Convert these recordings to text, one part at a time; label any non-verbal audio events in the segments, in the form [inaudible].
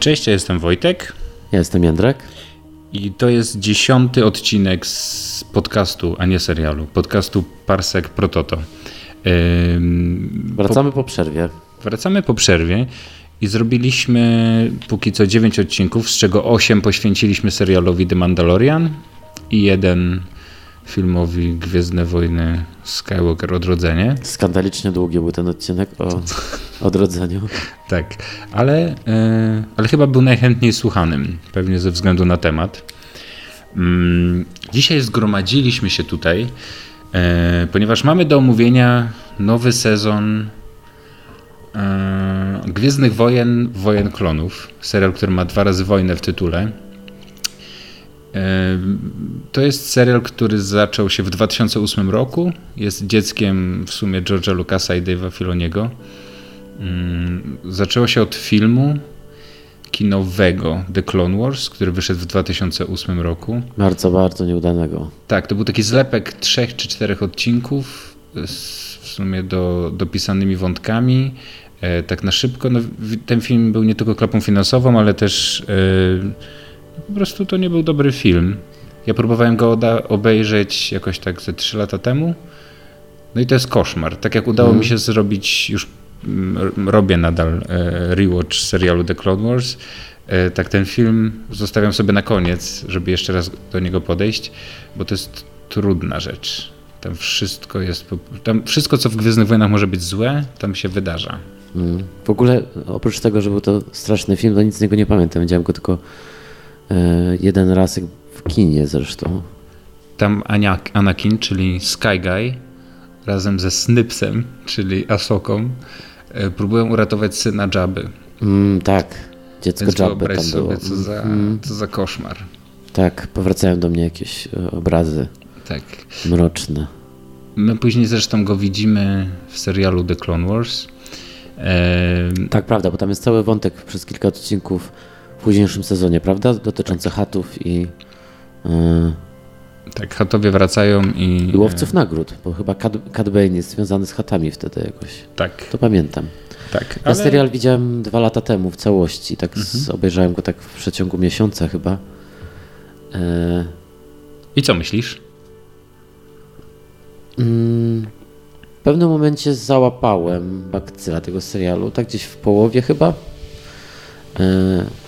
Cześć, ja jestem Wojtek. Ja jestem Jędrek. I to jest dziesiąty odcinek z podcastu, a nie serialu. Podcastu Parsek Prototo. Wracamy po, po przerwie. Wracamy po przerwie i zrobiliśmy póki co dziewięć odcinków, z czego osiem poświęciliśmy serialowi The Mandalorian i jeden filmowi Gwiezdne Wojny Skywalker Odrodzenie. Skandalicznie długi był ten odcinek o odrodzeniu. tak, ale, e, ale chyba był najchętniej słuchanym, pewnie ze względu na temat. Mm, dzisiaj zgromadziliśmy się tutaj, e, ponieważ mamy do omówienia nowy sezon e, Gwiezdnych Wojen, Wojen Klonów. Serial, który ma dwa razy wojnę w tytule. To jest serial, który zaczął się w 2008 roku. Jest dzieckiem w sumie George'a Lucasa i Dave'a Filoniego. Zaczęło się od filmu kinowego The Clone Wars, który wyszedł w 2008 roku. Bardzo, bardzo nieudanego. Tak, to był taki zlepek trzech czy czterech odcinków z w sumie do, dopisanymi wątkami. E, tak na szybko. No, ten film był nie tylko klapą finansową, ale też e, po prostu to nie był dobry film. Ja próbowałem go obejrzeć jakoś tak ze 3 lata temu. No i to jest koszmar. Tak jak udało mm. mi się zrobić już robię nadal e, rewatch serialu The Clone Wars. E, tak ten film zostawiam sobie na koniec, żeby jeszcze raz do niego podejść, bo to jest trudna rzecz. Tam wszystko jest, tam wszystko co w Gwiezdnych Wojnach może być złe, tam się wydarza. Mm. W ogóle oprócz tego, że był to straszny film, to nic z niego nie pamiętam. Widziałem go tylko jeden raz w kinie zresztą. Tam Anakin, czyli Sky Guy, razem ze Snipsem, czyli Asoką, E, próbują uratować syna Jabby. Mm, tak, dziecko Więc Jabby tam sobie, było. Co za, mm. co za koszmar. Tak, powracają do mnie jakieś e, obrazy tak. mroczne. My później zresztą go widzimy w serialu The Clone Wars. E... Tak, prawda, bo tam jest cały wątek przez kilka odcinków późniejszym sezonie, prawda? Dotyczący tak. chatów i... E... Tak, chatowie wracają i... I łowców nagród, bo chyba Cad, Bane jest związany z chatami wtedy jakoś. Tak. To pamiętam. Tak, ale... Ja serial widziałem dwa lata temu w całości, tak mhm. obejrzałem go tak w przeciągu miesiąca chyba. E... I co myślisz? Mm, w pewnym momencie załapałem bakcyla tego serialu, tak gdzieś w połowie chyba. E...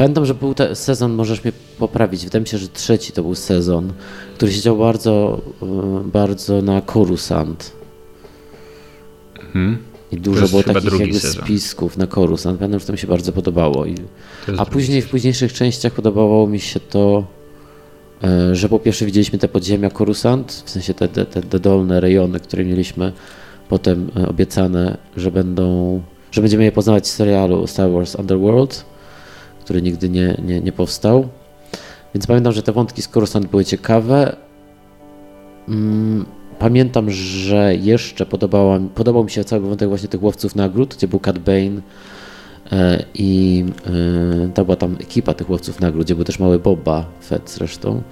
Pamiętam, że był sezon, możesz mnie poprawić, wydaje mi się, że trzeci to był sezon, który siedział bardzo, e, bardzo na Coruscant. Hmm. I dużo było takich jakby sezon. spisków na Coruscant. Pamiętam, że to mi się bardzo podobało. I, a później w późniejszych częściach podobało mi się to, e, że po pierwsze widzieliśmy te podziemia Coruscant, w sensie te, te, te dolne rejony, które mieliśmy potem e, obiecane, że będą, że będziemy je poznawać w serialu Star Wars Underworld który nigdy nie, nie, nie powstał. Więc pamiętam, że te wątki z Coruscant były ciekawe. Mm, pamiętam, że jeszcze podobała, podobał mi się cały wątek właśnie tych łowców nagród, gdzie był Cat Bane e, i e, ta była tam ekipa tych łowców nagród, gdzie był też mały Boba Fett zresztą.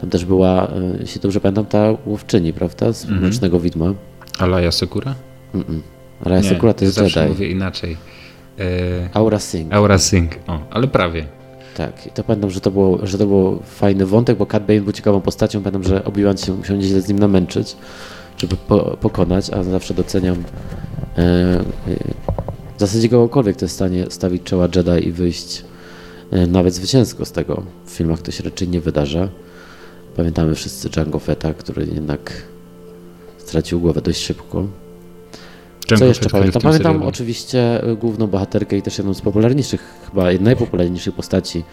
Tam też była, e, jeśli dobrze pamiętam, ta łowczyni, prawda, z mm -hmm. Widma. Alaya Sekura? Mm -mm. Alaya Sekura to jest Jedi. mówię inaczej. E, Aura Singh. Aura Singh, o, ale prawie. Tak, i to pamiętam, że to, było, że to był fajny wątek, bo Cat Bane był ciekawą postacią. Pamiętam, że Obi-Wan się musiał nieźle z nim namęczyć, żeby po, pokonać, a zawsze doceniam e, e, w zasadzie kogokolwiek, kto jest w stanie stawić czoła Jedi i wyjść e, nawet zwycięsko z tego. W filmach to się raczej nie wydarza. Pamiętamy wszyscy Django Fetta, który jednak stracił głowę dość szybko. Co jeszcze pamiętam? Pamiętam serialu. oczywiście y, główną bohaterkę i też jedną z popularniejszych, chyba najpopularniejszych postaci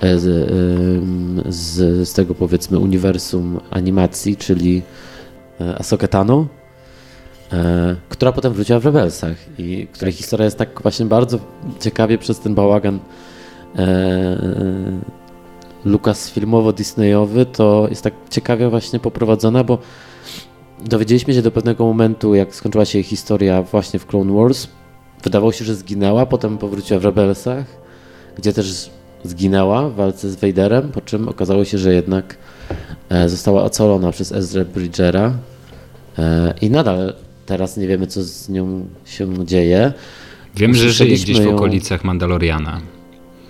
e, z, z, z tego powiedzmy uniwersum animacji, czyli e, Asokę Tano, e, która potem wróciła w Rebelsach i której tak. historia jest tak właśnie bardzo ciekawie przez ten bałagan Lukas filmowo-disneyowy, to jest tak ciekawie właśnie poprowadzona, bo dowiedzieliśmy się do pewnego momentu, jak skończyła się jej historia właśnie w Clone Wars. Wydawało się, że zginęła, potem powróciła w Rebelsach, gdzie też zginęła w walce z Vaderem, po czym okazało się, że jednak e, została ocalona przez Ezra Bridgera e, i nadal teraz nie wiemy, co z nią się dzieje. Wiem, że żyje gdzieś w okolicach Mandaloriana.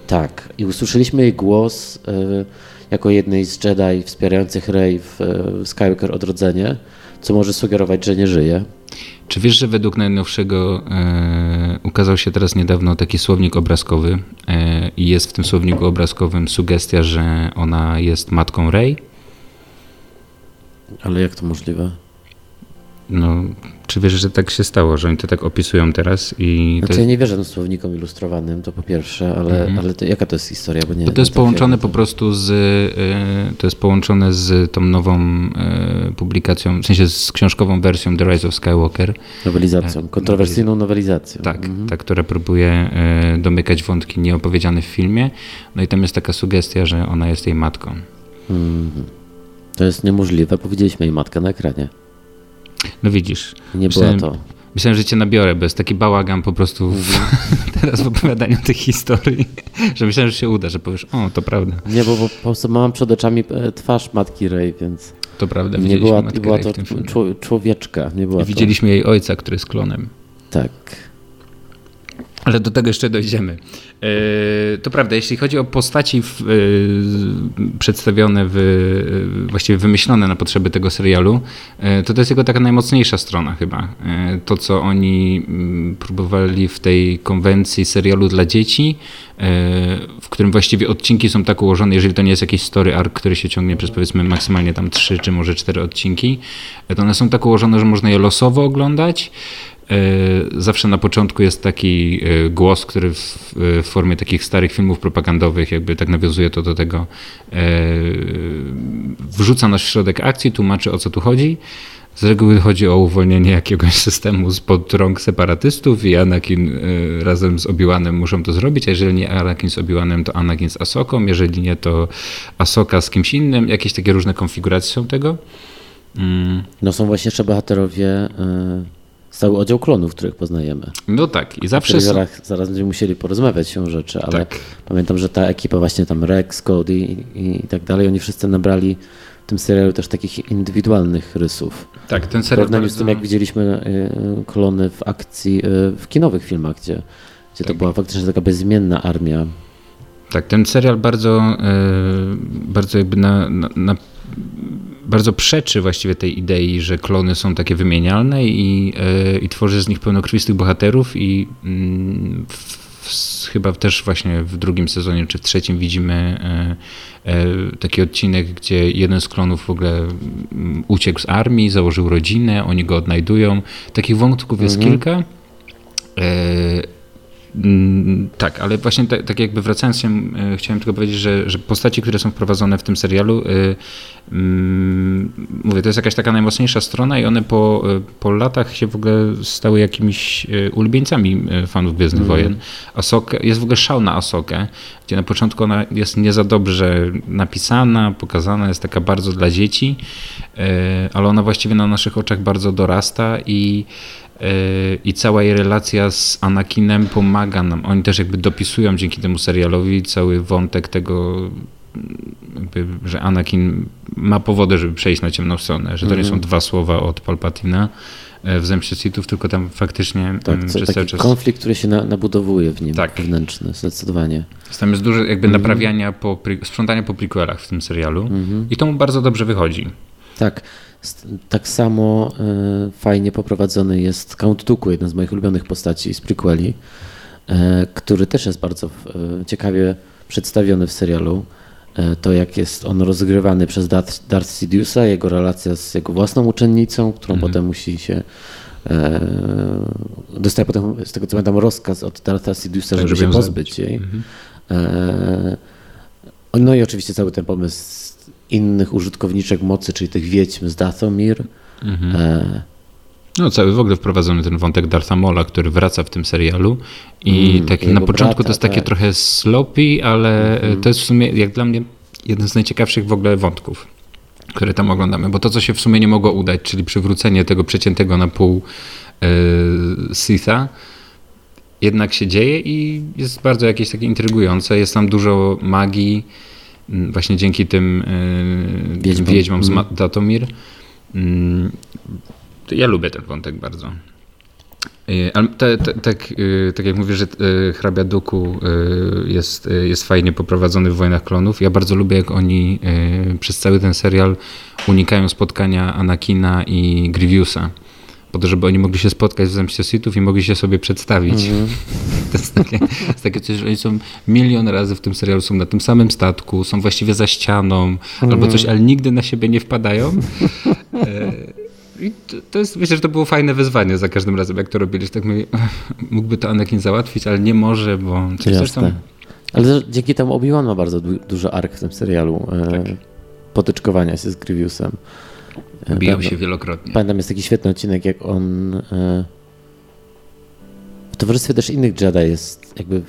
Tak, i usłyszeliśmy jej głos y, jako jednej z Jedi wspierających Rey w y, Skywalker Odrodzenie, co może sugerować, że nie żyje. Czy wiesz, że według najnowszego e, ukazał się teraz niedawno taki słownik obrazkowy e, i jest w tym słowniku obrazkowym sugestia, że ona jest matką Rey? Ale jak to możliwe? No, czy wiesz, że tak się stało, że oni to tak opisują teraz i... Znaczy to... ja nie wierzę słownikom ilustrowanym, to po pierwsze, ale, Mhm. ale to, jaka to jest historia? Bo nie, Bo to jest połączone po prostu z, y, to jest połączone z tą nową y, publikacją, w sensie z książkową wersją The Rise of Skywalker, Nowelizacją, kontrowersyjną nowelizacją. E, tak, Mhm. ta, która próbuje domykać wątki nieopowiedziane w filmie. No i tam jest taka sugestia, że ona jest jej matką. Mhm. To jest niemożliwe, powiedzieliśmy jej matkę na ekranie. No widzisz. Nie Myślałem- była to. Myślałem, że cię nabiorę, bo jest taki bałagan po prostu w, Mhm. [laughs] teraz w opowiadaniu tych historii, [laughs] że myślałem, że się uda, że powiesz, o, to prawda, Nie, bo po prostu mam przed oczami e, twarz matki Ray, więc to prawda. nie widzieliśmy była, była to człowieczka. Nie była I widzieliśmy jej ojca, który jest klonem. Tak. Ale do tego jeszcze dojdziemy. E, To prawda, jeśli chodzi o postaci e, przedstawione, w, e, właściwie wymyślone na potrzeby tego serialu, to to jest jego taka najmocniejsza strona chyba. To, co oni mm, próbowali w tej konwencji serialu dla dzieci, w którym właściwie odcinki są tak ułożone, jeżeli to nie jest jakiś story arc, który się ciągnie przez powiedzmy maksymalnie tam trzy czy może cztery odcinki, to one są tak ułożone, że można je losowo oglądać. E, Zawsze na początku jest taki e, głos, który w, formie takich starych filmów propagandowych, jakby tak nawiązuje to do tego, e, wrzuca nas w środek akcji, tłumaczy o co tu chodzi. Z reguły chodzi o uwolnienie jakiegoś systemu spod rąk separatystów i Anakin razem z Obi-Wanem muszą to zrobić, a jeżeli nie Anakin z Obi-Wanem, to Anakin z Asoką, jeżeli nie, to Asoka z kimś innym. Jakieś takie różne konfiguracje są tego. Mm. No są właśnie jeszcze bohaterowie, cały oddział klonów, których poznajemy. No tak, i W zawsze są, zaraz, będziemy musieli porozmawiać się o rzeczy, ale Tak. pamiętam, że ta ekipa właśnie tam Rex, Cody i, i, tak dalej, oni wszyscy nabrali w tym serialu też takich indywidualnych rysów. tak, ten W serial porównaniu z bardzo- tym, jak widzieliśmy y, klony w akcji, y, w kinowych filmach, gdzie, gdzie to Tak. była faktycznie taka bezimienna armia. Tak, ten serial bardzo, bardzo jakby na, na, na bardzo przeczy właściwie tej idei, że klony są takie wymienialne i, e, i tworzy z nich pełnokrwistych bohaterów i mm, w, w, chyba też właśnie w drugim sezonie czy w trzecim widzimy e, e, taki odcinek, gdzie jeden z klonów w ogóle mm, uciekł z armii, założył rodzinę, oni go odnajdują. Takich wątków jest kilka. Mm, Tak, ale właśnie tak, tak jakby wracając się, e, chciałem tylko powiedzieć, że, że postaci, które są wprowadzone w tym serialu, e, mm, mówię, to jest jakaś taka najmocniejsza strona i one po, e, po latach się w ogóle stały jakimiś ulubieńcami fanów Gwiezdnych Wojen. Asoka, jest w ogóle szał na Asokę, gdzie na początku ona jest nie za dobrze napisana, pokazana, jest taka bardzo dla dzieci, ale ona właściwie na naszych oczach bardzo dorasta i i cała jej relacja z Anakinem pomaga nam. Oni też jakby dopisują dzięki temu serialowi cały wątek tego, jakby, że Anakin ma powody, żeby przejść na ciemną stronę, że to nie są dwa słowa od Palpatina e, w Zemście Sithów, tylko tam faktycznie Tak, mm, przez cały czas... konflikt, który się na, nabudowuje w nim, Tak. wewnętrzny, zdecydowanie. Tam jest dużo jakby naprawiania, po, sprzątania po prequelach w tym serialu i to mu bardzo dobrze wychodzi. Tak. Tak samo e, fajnie poprowadzony jest Count Dooku, jeden z moich ulubionych postaci z prequeli, e, który też jest bardzo e, ciekawie przedstawiony w serialu. To jak jest on rozgrywany przez Darth, Sidiousa, jego relacja z jego własną uczennicą, którą potem musi się dostaje potem, z tego co pamiętam, rozkaz od Dartha Sidiousa, Tak, żeby się pozbyć jej. E, no i oczywiście cały ten pomysł innych użytkowniczek mocy, czyli tych wiedźm z Dathomir. E, No, cały w ogóle wprowadzony ten wątek Dartha Mola, który wraca w tym serialu i Mm, jego na początku brata, to jest takie tak. trochę sloppy, ale Mhm. to jest w sumie jak dla mnie jeden z najciekawszych w ogóle wątków, które tam oglądamy, bo to, co się w sumie nie mogło udać, czyli przywrócenie tego przeciętego na pół e, Sitha, jednak się dzieje i jest bardzo jakieś takie intrygujące. Jest tam dużo magii, właśnie dzięki tym e, Wiedźmom. wiedźmom z Datomir. Mm, Ja lubię ten wątek bardzo. Ale te, te, tak, tak jak mówię, że hrabia Duku jest, jest fajnie poprowadzony w Wojnach Klonów. Ja bardzo lubię, jak oni przez cały ten serial unikają spotkania Anakina i Grievousa po to, żeby oni mogli się spotkać w Zemście Sithów i mogli się sobie przedstawić. Mm. [laughs] To jest takie, jest takie coś, że oni są milion razy w tym serialu, są na tym samym statku, są właściwie za ścianą mm albo coś, ale nigdy na siebie nie wpadają. [laughs] E, I to, jest, myślę, że to było fajne wyzwanie za każdym razem, jak to robili. Tak mówię, [laughs] mógłby to Anakin załatwić, ale nie może, bo coś, coś tam... Ale dzięki temu Obi-Wan ma bardzo du duży ark w tym serialu. E, tak. Potyczkowania się z Grievousem. Biją się wielokrotnie. Pamiętam, jest taki świetny odcinek, jak on e, w towarzystwie też innych Jedi jest jakby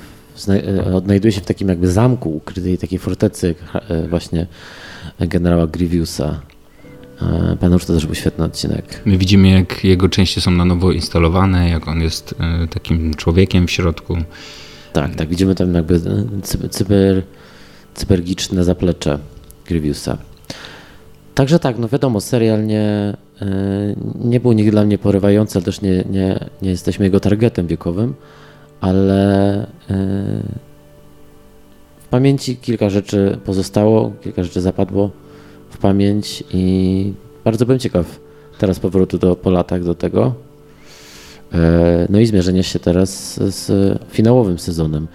e, odnajduje się w takim jakby zamku ukrytej takiej fortecy e, właśnie generała Grievousa. Pamiętam, że to też był świetny odcinek. My widzimy, jak jego części są na nowo instalowane, jak on jest takim człowiekiem w środku. Tak, tak. Widzimy tam jakby cyber, cybergiczne zaplecze Grievousa. Także tak, no wiadomo, serial nie, e, nie był nigdy dla mnie porywający, ale też nie, nie, nie jesteśmy jego targetem wiekowym, ale e, w pamięci kilka rzeczy pozostało, kilka rzeczy zapadło w pamięć i bardzo bym ciekaw teraz powrotu do, po latach do tego. E, no i zmierzenia się teraz z finałowym sezonem.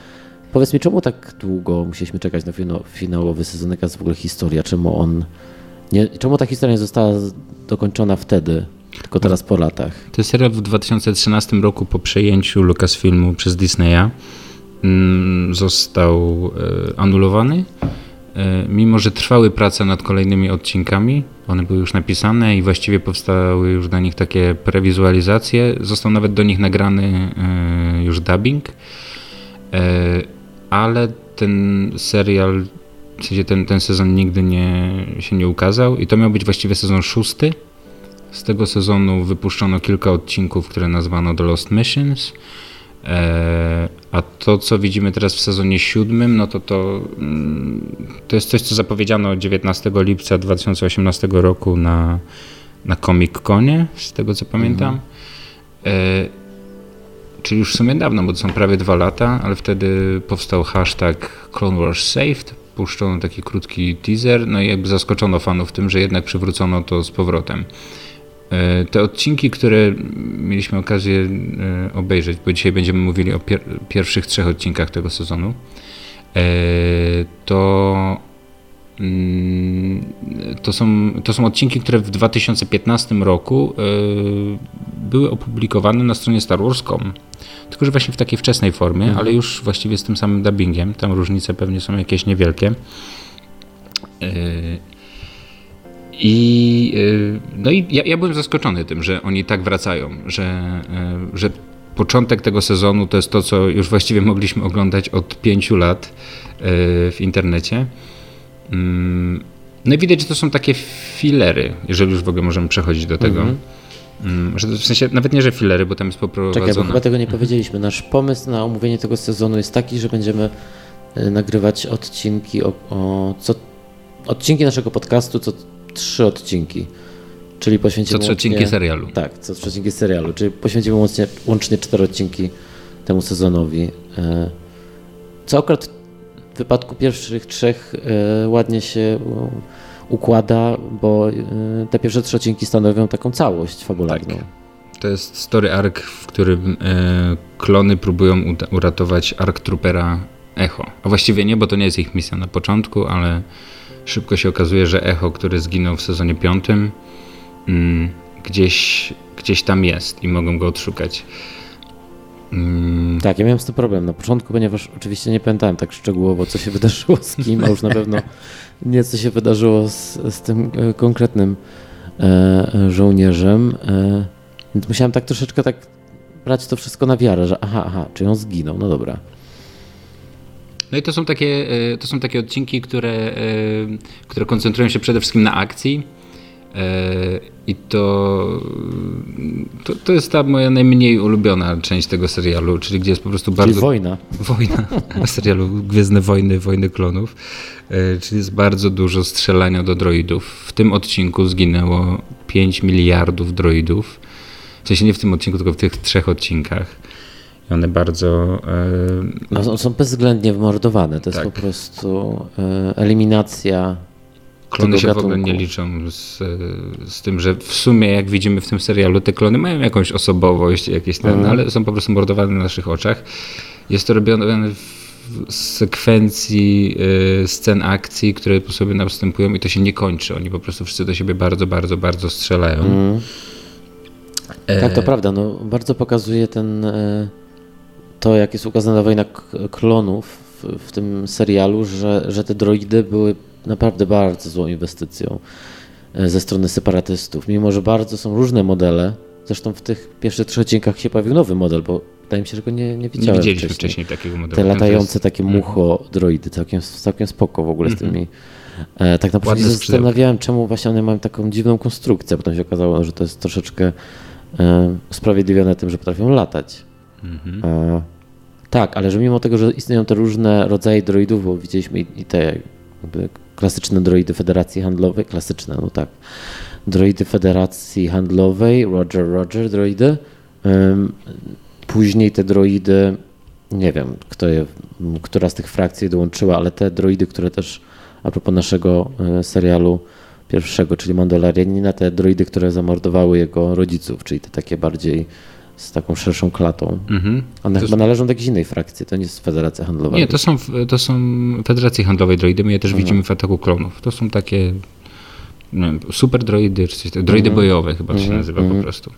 Powiedz mi, czemu tak długo musieliśmy czekać na finałowy sezon? Jaka jest w ogóle historia? Czemu on nie, czemu ta historia nie została dokończona wtedy, tylko teraz po latach? To jest serial w 2013 roku po przejęciu Lucasfilmu przez Disneya mm, został e, anulowany. E, mimo, że trwały prace nad kolejnymi odcinkami, one były już napisane i właściwie powstały już na nich takie prewizualizacje, został nawet do nich nagrany e, już dubbing, ale ten serial w sensie ten, ten sezon nigdy nie, się nie ukazał i to miał być właściwie sezon szósty. Z tego sezonu wypuszczono kilka odcinków, które nazwano The Lost Missions. E, a to, co widzimy teraz w sezonie siódmym, no to to, mm, to jest coś, co zapowiedziano 19 lipca 2018 roku na, na Comic Conie, z tego co pamiętam. Mhm. E, czyli już w sumie dawno, bo to są prawie dwa lata, ale wtedy powstał hashtag Clone Wars Saved, puszczono taki krótki teaser, no i jakby zaskoczono fanów tym, że jednak przywrócono to z powrotem. E, te odcinki, które mieliśmy okazję e, obejrzeć, bo dzisiaj będziemy mówili o pier pierwszych trzech odcinkach tego sezonu, e, to, mm, to, są, to są odcinki, które w 2015 roku były opublikowane na stronie Star Wars.com tylko że właśnie w takiej wczesnej formie, mhm. ale już właściwie z tym samym dubbingiem. Tam różnice pewnie są jakieś niewielkie. Yy, I, yy, no i ja, ja, byłem zaskoczony tym, że oni tak wracają, że, yy, że początek tego sezonu to jest to, co już właściwie mogliśmy oglądać od pięciu lat w internecie. No i widać, że to są takie filery, jeżeli już w ogóle możemy przechodzić do tego. Mhm. Mm, że w sensie nawet nie, że filery, bo tam jest poprowadzone. Czekaj, bo chyba tego nie powiedzieliśmy. Nasz pomysł na omówienie tego sezonu jest taki, że będziemy e, nagrywać odcinki o, o co, odcinki naszego podcastu co trzy odcinki. Czyli poświęcimy. Co trzy odcinki serialu. Tak, co trzy odcinki serialu. Czyli poświęcimy łącznie, łącznie cztery odcinki temu sezonowi. E, co akurat w wypadku pierwszych trzech e, ładnie się układa, bo y, te pierwsze trzy odcinki stanowią taką całość fabularną. Tak. To jest story arc, w którym e, klony próbują uratować Ark Troopera Echo. A właściwie nie, bo to nie jest ich misja na początku, ale szybko się okazuje, że Echo, który zginął w sezonie piątym, mm, gdzieś, gdzieś tam jest i mogą go odszukać. Mm. Tak, ja miałem z tym problem na początku, ponieważ oczywiście nie pamiętałem tak szczegółowo, co się [laughs] wydarzyło z kim, a już na pewno [laughs] nie co się wydarzyło z, z tym e, konkretnym e, żołnierzem. E, więc musiałem tak troszeczkę tak brać to wszystko na wiarę, że aha, aha, czy on zginął, no dobra. No i to są takie, e, to są takie odcinki, które, e, które koncentrują się przede wszystkim na akcji I to, to, to, jest ta moja najmniej ulubiona część tego serialu, czyli gdzie jest po prostu bardzo. Czyli wojna. [laughs] Wojna. [laughs] serialu Gwiezdne Wojny, Wojny Klonów. E, czyli jest bardzo dużo strzelania do droidów. W tym odcinku zginęło 5 miliardów droidów. w sensie nie w tym odcinku, tylko w tych trzech odcinkach. I one bardzo... E... No, są bezwzględnie wymordowane. To tak. jest po prostu e, eliminacja Klony się gatunku. w ogóle nie liczą z, z tym, że w sumie, jak widzimy w tym serialu, te klony mają jakąś osobowość, jakieś ten, mhm. ale są po prostu mordowane na naszych oczach. Jest to robione w sekwencji y, scen akcji, które po sobie następują i to się nie kończy. Oni po prostu wszyscy do siebie bardzo, bardzo, bardzo strzelają. Mm. E... Tak, to prawda. No, bardzo pokazuje ten e, to, jak jest ukazana wojna klonów w, w tym serialu, że, że te droidy były naprawdę bardzo złą inwestycją e, ze strony separatystów. Mimo, że bardzo są różne modele, zresztą w tych pierwszych trzech odcinkach się pojawił nowy model, bo wydaje mi się, że go nie, nie widziałem. Nie widzieliśmy wcześniej, wcześniej takiego modelu. Te latające jest... takie mhm. mucho droidy, całkiem, całkiem spoko w ogóle z mhm. tymi. E, tak naprawdę się zastanawiałem, czemu właśnie one mają taką dziwną konstrukcję. Potem się okazało, że to jest troszeczkę e, usprawiedliwione tym, że potrafią latać. Mhm. E, tak, ale że mimo tego, że istnieją te różne rodzaje droidów, bo widzieliśmy i, i te klasyczne droidy Federacji Handlowej, klasyczne, no tak, droidy Federacji Handlowej, Roger, Roger droidy. Później te droidy, nie wiem, kto je, która z tych frakcji dołączyła, ale te droidy, które też a propos naszego e, serialu pierwszego, czyli Mandalorianina, te droidy, które zamordowały jego rodziców, czyli te takie bardziej z taką szerszą klatą. Mhm. One to chyba należą do jakiejś innej frakcji, to nie jest Federacja Handlowa. Nie, to są, to są Federacje Handlowej droidy, my je też mhm. widzimy w Ataku Klonów. To są takie wiem, super droidy, czy coś, droidy mhm. bojowe chyba się mhm. nazywa po prostu.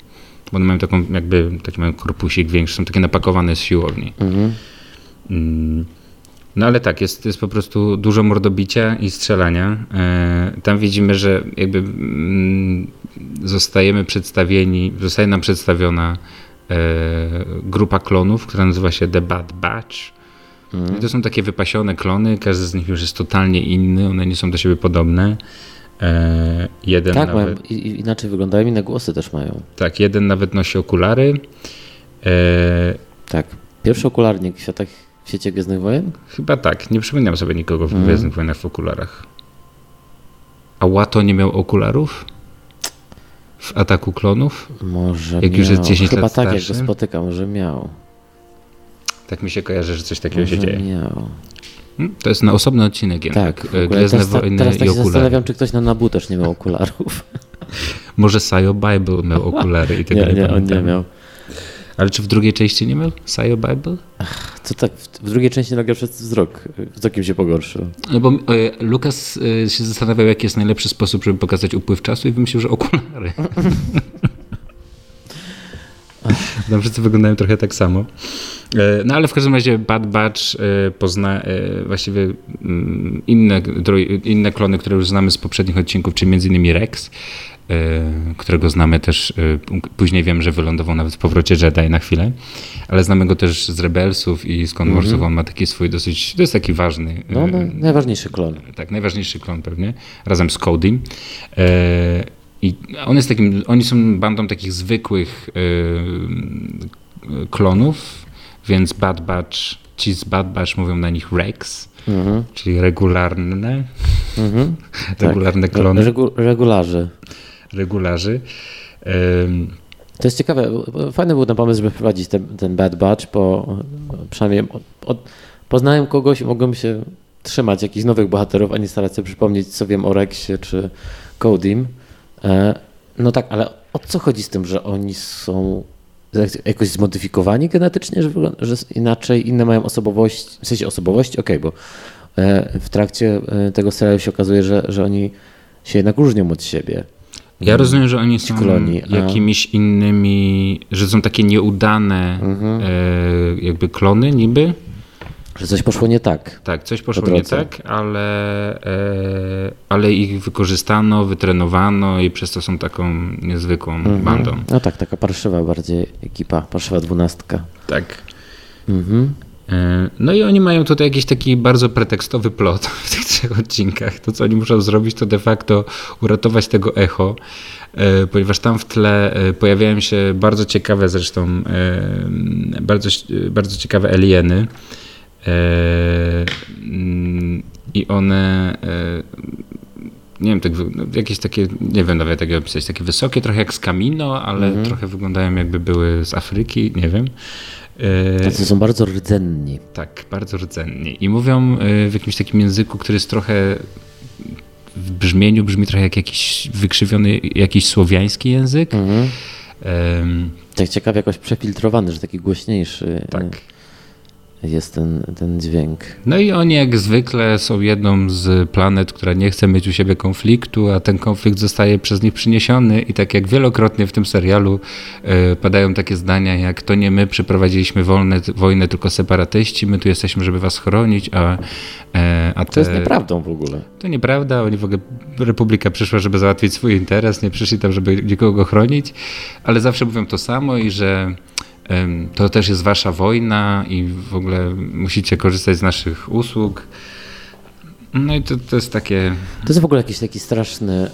Bo one mają taką jakby, taki mają korpusik większy, są takie napakowane z siłowni. Mm. No ale tak, jest, jest po prostu dużo mordobicia i strzelania. E, tam widzimy, że jakby mm, zostajemy przedstawieni, zostaje nam przedstawiona grupa klonów, która nazywa się The Bad Batch. Mhm. to są takie wypasione klony, każdy z nich już jest totalnie inny, one nie są do siebie podobne. E, jeden tak, nawet, mają, inaczej wyglądają, inne głosy też mają. Tak, jeden nawet nosi okulary. tak, pierwszy okularnik w światach w świecie Gwiezdnych Wojen? Chyba tak. Nie przypominam sobie nikogo w mm. Gwiezdnych Wojnach w okularach. A Łato nie miał okularów? W Ataku Klonów? Może Jak miał. już jest 10 Chyba lat tak, starszy? jak go spotyka, może miał. Tak mi się kojarzy, że coś takiego może się dzieje. miał. Hmm? To jest na osobny odcinek Tak, Gwiezdne teraz, Wojny teraz tak się zastanawiam, czy ktoś na Nabu też nie miał okularów. [laughs] może Sayo Bible miał okulary i tego nie, nie, nie on nie miał. Ale czy w drugiej części nie miał Sayo Bible? Co tak, w drugiej części nagle przez wzrok, wzrokiem się pogorszył. No bo e, Lukas e, się zastanawiał, jaki jest najlepszy sposób, żeby pokazać upływ czasu i wymyślił, że okulary. [laughs] Tam wszyscy wyglądają trochę tak samo. E, no ale w każdym razie Bad Batch pozna właściwie mm, inne, inne klony, które już znamy z poprzednich odcinków, czyli między innymi Rex, którego znamy też, e, później wiem, że wylądował nawet w powrocie Jedi na chwilę, ale znamy go też z Rebelsów i z Clone Warsów, mm -hmm. on ma taki swój dosyć, to jest taki ważny. No, no, najważniejszy klon. Tak, najważniejszy klon pewnie, razem z Cody. I on jest takim, oni są bandą takich zwykłych klonów, więc Bad Batch, ci z Bad Batch mówią na nich Rex, mhm. czyli regularne, mhm. [laughs] regularne tak. klony. Regu, regularzy regularzy. To jest ciekawe. Fajny był ten pomysł, żeby wprowadzić ten, ten Bad Batch, bo przynajmniej od, od, poznałem kogoś i mogłem się trzymać jakichś nowych bohaterów, a nie starać sobie przypomnieć, co wiem o Rexie czy Codim. E, no tak, ale o co chodzi z tym, że oni są jakoś zmodyfikowani genetycznie, że, że inaczej, inne mają osobowość, w sensie osobowości, okej, okay, bo e, w trakcie e, tego serialu się okazuje, że, że oni się jednak różnią od siebie. Ja rozumiem, że oni są kolonii, jakimiś innymi, że są takie nieudane mhm. e, jakby klony niby. Że coś poszło nie tak. Tak, coś poszło nie tak, ale, e, ale ich wykorzystano, wytrenowano i przez to są taką niezwykłą mhm. bandą. No tak, taka parszywa bardziej ekipa, parszywa dwunastka. Tak. Mhm. E, no i oni mają tutaj jakiś taki bardzo pretekstowy plot [laughs] w tych trzech odcinkach. To, co oni muszą zrobić, to de facto uratować tego echo, e, ponieważ tam w tle e, pojawiają się bardzo ciekawe zresztą, bardzo, bardzo ciekawe alieny. I one nie wiem, tak, no, jakieś takie, nie wiem nawet jak je opisać, takie wysokie, trochę jak z Camino, ale Mhm. trochę wyglądają jakby były z Afryki, nie wiem. E, Tacy są bardzo rdzenni. tak, bardzo rdzenni. I mówią e, w jakimś takim języku, który jest trochę w brzmieniu, brzmi trochę jak jakiś wykrzywiony, jakiś słowiański język. Mhm. Em, Tak ciekawie jakoś przefiltrowany, że taki głośniejszy tak. Y, jest ten, ten dźwięk. No i oni jak zwykle są jedną z planet, która nie chce mieć u siebie konfliktu, a ten konflikt zostaje przez nich przyniesiony i tak jak wielokrotnie w tym serialu e, padają takie zdania jak to nie my przeprowadziliśmy wolne, wojnę, tylko separatyści, my tu jesteśmy, żeby was chronić, a, e, a te, To jest nieprawdą w ogóle. To nieprawda, oni w ogóle, Republika przyszła, żeby załatwić swój interes, nie przyszli tam, żeby nikogo chronić, ale zawsze mówią to samo i że to też jest wasza wojna i w ogóle musicie korzystać z naszych usług. No i to, to jest takie, To jest w ogóle jakiś taki straszny.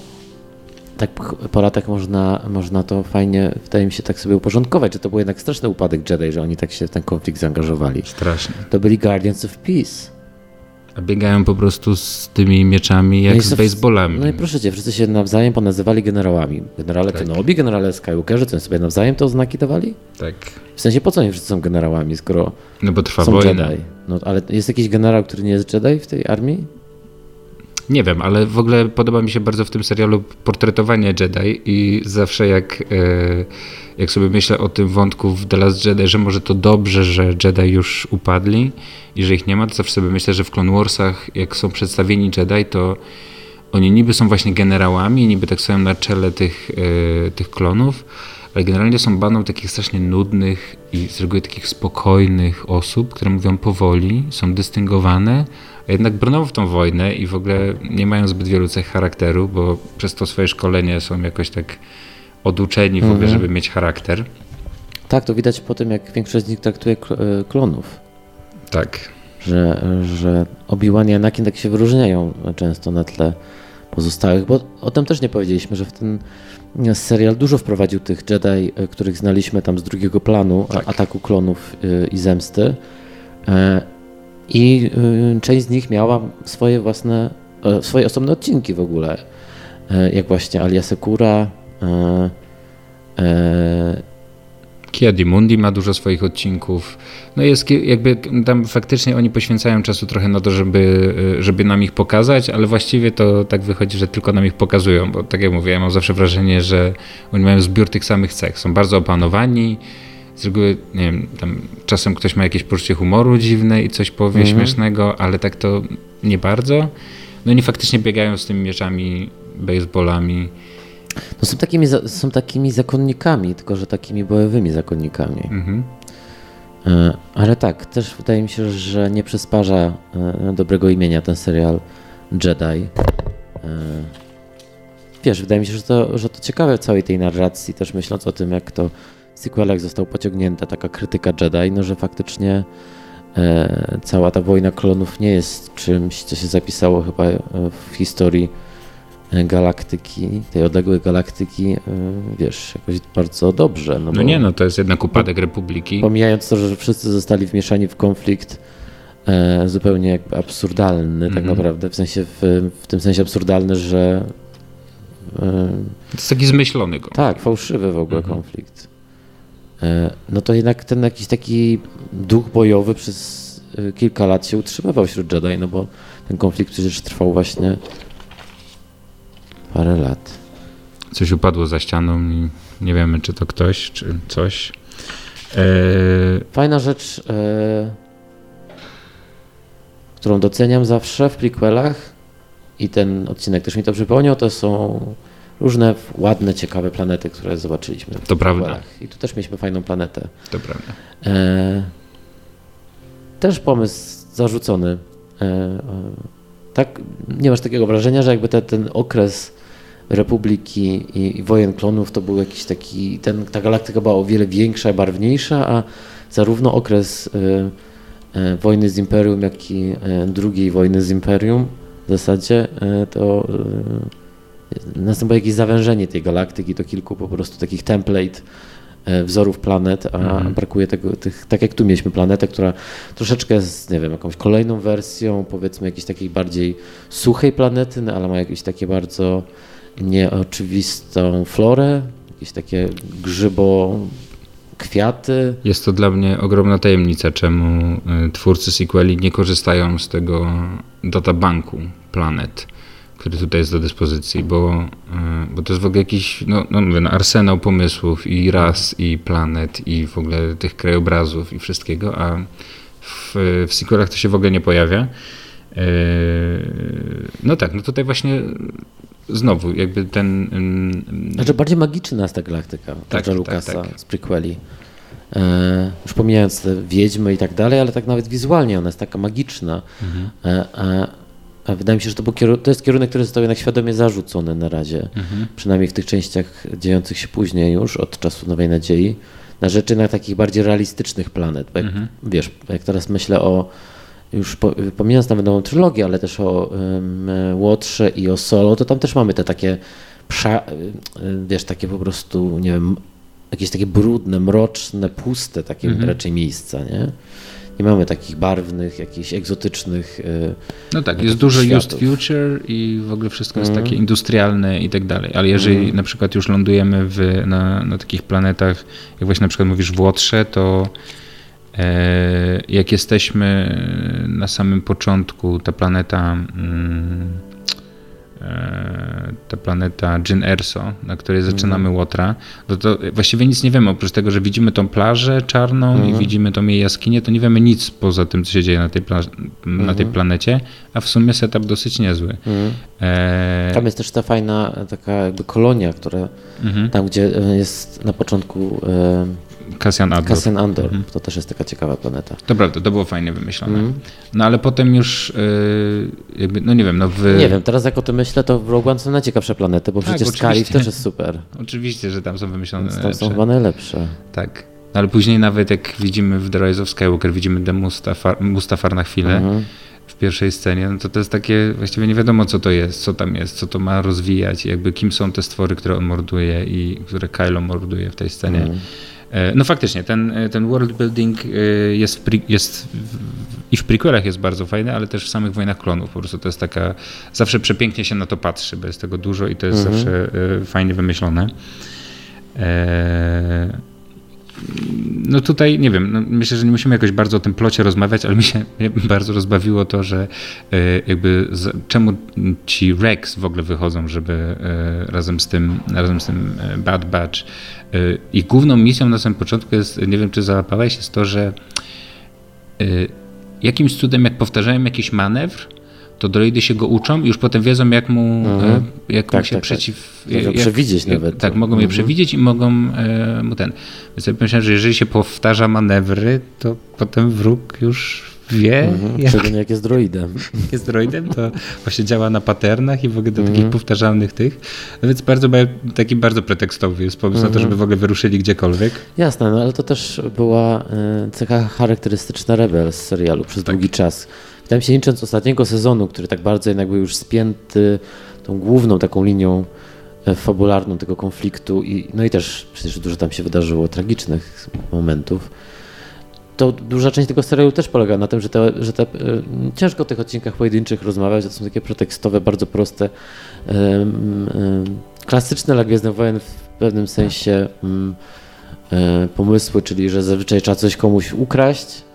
Tak po latach można, można to fajnie, wydaje mi się, tak sobie uporządkować, że to był jednak straszny upadek Jedi, że oni tak się w ten konflikt zaangażowali. straszne. To byli Guardians of Peace. A biegają po prostu z tymi mieczami jak No z baseballami. No i proszę cię, wszyscy się nawzajem ponazywali generałami. Generale Tak. Kenobi, generale Skywalkerzy, co oni sobie nawzajem te oznaki dawali? Tak. W sensie po co oni wszyscy są generałami, skoro No bo trwa są wojna. Jedi? No ale jest jakiś generał, który nie jest Jedi w tej armii? Nie wiem, ale w ogóle podoba mi się bardzo w tym serialu portretowanie Jedi i zawsze jak, e, jak sobie myślę o tym wątku w The Last Jedi, że może to dobrze, że Jedi już upadli i że ich nie ma, to zawsze sobie myślę, że w Clone Warsach jak są przedstawieni Jedi, to oni niby są właśnie generałami, niby tak stoją na czele tych, e, tych klonów, ale generalnie są bandą takich strasznie nudnych i z reguły takich spokojnych osób, które mówią powoli, są dystyngowane, a jednak brną w tą wojnę i w ogóle nie mają zbyt wielu cech charakteru, bo przez to swoje szkolenie są jakoś tak oduczeni w ogóle, Mhm. żeby mieć charakter. Tak, to widać po tym, jak większość z nich traktuje e, klonów. Tak. że, że Obi-Wan i Anakin tak się wyróżniają często na tle pozostałych, bo o tym też nie powiedzieliśmy, że w ten serial dużo wprowadził tych Jedi, e, których znaliśmy tam z drugiego planu, Tak. ataku klonów e, i zemsty. I e, część z nich miała swoje własne, e, swoje osobne odcinki w ogóle, E, jak właśnie Alia Sekura, e, Kiedi Mundi ma dużo swoich odcinków. No jest jakby tam faktycznie oni poświęcają czasu trochę na to, żeby, y, żeby nam ich pokazać, ale właściwie to tak wychodzi, że tylko nam ich pokazują, bo tak jak mówię, ja mam zawsze wrażenie, że oni mają zbiór tych samych cech. Są bardzo opanowani, z reguły, nie wiem, tam czasem ktoś ma jakieś poczucie humoru dziwne i coś powie śmiesznego, ale tak to nie bardzo. No oni faktycznie biegają z tymi mieczami, baseballami. no są, takimi, są takimi zakonnikami, tylko że takimi bojowymi zakonnikami. Mhm. E, Ale tak, też wydaje mi się, że nie przysparza e, dobrego imienia ten serial Jedi. E, Wiesz, wydaje mi się, że to, że to ciekawe w całej tej narracji, też myśląc o tym, jak to sequelach został pociągnięta taka krytyka Jedi, no że faktycznie e, cała ta wojna klonów nie jest czymś, co się zapisało chyba e, w historii e, galaktyki, tej odległej galaktyki, e, wiesz, jakoś bardzo dobrze. No, No nie, no to jest jednak upadek Republiki. Pomijając to, że wszyscy zostali wmieszani w konflikt e, zupełnie jakby absurdalny, tak Mhm. naprawdę, w sensie w, w tym sensie absurdalny, że e, To jest taki zmyślony go. tak, fałszywy w ogóle Mhm. konflikt. E, no to jednak ten jakiś taki duch bojowy przez e, kilka lat się utrzymywał wśród Jedi, no bo ten konflikt przecież trwał właśnie parę lat. Coś upadło za ścianą i nie wiemy, czy to ktoś, czy coś. E, Fajna rzecz, e, którą doceniam zawsze w prequelach i ten odcinek też mi to przypomniał, to są różne ładne, ciekawe planety, które zobaczyliśmy. To prawda. I tu też mieliśmy fajną planetę. to prawda. E, też pomysł zarzucony. E, e, tak, nie masz takiego wrażenia, że jakby te, ten okres Republiki i, i wojen klonów to był jakiś taki, ten, ta galaktyka była o wiele większa, barwniejsza, a zarówno okres e, e, wojny z Imperium, jak i e, drugiej wojny z Imperium w zasadzie to następuje jakieś zawężenie tej galaktyki do kilku po prostu takich template e, wzorów planet, a Mhm. brakuje tego, tych, tak jak tu mieliśmy planetę, która troszeczkę jest, nie wiem, jakąś kolejną wersją, powiedzmy jakiejś takiej bardziej suchej planety, no, ale ma jakieś takie bardzo nieoczywistą florę, jakieś takie grzybo, kwiaty. Jest to dla mnie ogromna tajemnica, czemu y, twórcy sequeli nie korzystają z tego databanku planet, który tutaj jest do dyspozycji, bo, y, bo to jest w ogóle jakiś, no, no mówię, no, arsenał pomysłów i ras, i planet, i w ogóle tych krajobrazów i wszystkiego, a w, w sequelach to się w ogóle nie pojawia. Y, No tak, no tutaj właśnie znowu jakby ten... ym, Znaczy bardziej magiczna jest ta galaktyka Tak, George'a tak, Lucasa tak. z prequeli. E, już pomijając te wiedźmy i tak dalej, ale tak nawet wizualnie ona jest taka magiczna. Mhm. E, wydaje mi się, że to, to jest kierunek, który został jednak świadomie zarzucony na razie. Mhm. Przynajmniej w tych częściach dziejących się później już, od czasu Nowej Nadziei, na rzeczy na takich bardziej realistycznych planet. Bo jak, Mhm. Wiesz, jak teraz myślę o już po, pomijając nawet nową trylogię, ale też o um, Łotrze i o Solo, to tam też mamy te takie, prza, y, y, wiesz, takie po prostu, nie wiem, jakieś takie brudne, mroczne, puste takie Mhm. raczej miejsca, nie? Nie mamy takich barwnych, jakichś egzotycznych. y, No tak, jest dużo used światów. future i w ogóle wszystko jest Mhm. takie industrialne i tak dalej. Ale jeżeli Mhm. na przykład już lądujemy w, na, na takich planetach, jak właśnie na przykład mówisz w Łotrze, to e, jak jesteśmy na samym początku, ta planeta mm, ta planeta Jyn Erso, na której zaczynamy Łotra, no to właściwie nic nie wiemy, oprócz tego, że widzimy tą plażę czarną i Mhm. widzimy tą jej jaskinię, to nie wiemy nic poza tym, co się dzieje na tej, pla- na tej planecie, a w sumie setup dosyć niezły. Mhm. E, Tam jest też ta fajna e, taka jakby kolonia, która mhm. tam, gdzie e, jest na początku e, Cassian Andor. Cassian Andor. Mhm. To też jest taka ciekawa planeta. To prawda, to było fajnie wymyślone. Mhm. No ale potem już y, jakby, no nie wiem, no w... Nie wiem, teraz jak o tym myślę, to w Rogue One są najciekawsze planety, bo Tak, przecież. Scarif też jest super. Oczywiście, że tam są wymyślone Więc tam najlepsze. są chyba najlepsze. Tak. No, ale później nawet jak widzimy w The Rise of Skywalker, widzimy The Mustafar, Mustafar na chwilę Mhm. w pierwszej scenie, no to to jest takie, właściwie nie wiadomo co to jest, co tam jest, co to ma rozwijać, jakby kim są te stwory, które on morduje i które Kylo morduje w tej scenie. Mhm. E, No faktycznie, ten, ten world building e, jest, jest i w prequelach jest bardzo fajny, ale też w samych Wojnach Klonów. Po prostu to jest taka, zawsze przepięknie się na to patrzy, bo jest tego dużo i to jest Mhm. zawsze e, fajnie wymyślone. E, No tutaj nie wiem, no myślę, że nie musimy jakoś bardzo o tym plocie rozmawiać, ale mi się [laughs] bardzo rozbawiło to, że e, jakby z, czemu ci Rex w ogóle wychodzą, żeby e, razem z tym, razem z tym e, Bad Batch. Ich główną misją na samym początku jest, nie wiem czy załapałeś, jest to, że jakimś cudem jak powtarzają jakiś manewr, to droidy się go uczą i już potem wiedzą, jak mu, Mhm. e, jak mu Tak, się tak, tak. przeciw... Mogą jak- przewidzieć jak- nawet Tak, mogą je Mhm. przewidzieć i mogą e, mu ten... Więc ja myślałem, że jeżeli się powtarza manewry, to potem wróg już wie, Mhm. jak Szczególnie jak jest droidem. [laughs] jest droidem, to właśnie działa na patternach i w ogóle do Mhm. takich powtarzalnych tych. No więc bardzo, ba- taki bardzo pretekstowy jest pomysł na to, Mhm. żeby w ogóle wyruszyli gdziekolwiek. Jasne, no ale to też była e, cecha charakterystyczna Rebel z serialu przez Tak. długi czas. Mi się, licząc ostatniego sezonu, który tak bardzo jednak był już spięty tą główną taką linią e, fabularną tego konfliktu i no i też przecież dużo tam się wydarzyło tragicznych momentów. To duża część tego serialu też polega na tym, że te, że te e, ciężko o tych odcinkach pojedynczych rozmawiać, to są takie pretekstowe, bardzo proste, klasyczne dla Gwiezdnych Wojen w pewnym sensie mm, e, pomysły, czyli że zazwyczaj trzeba coś komuś ukraść,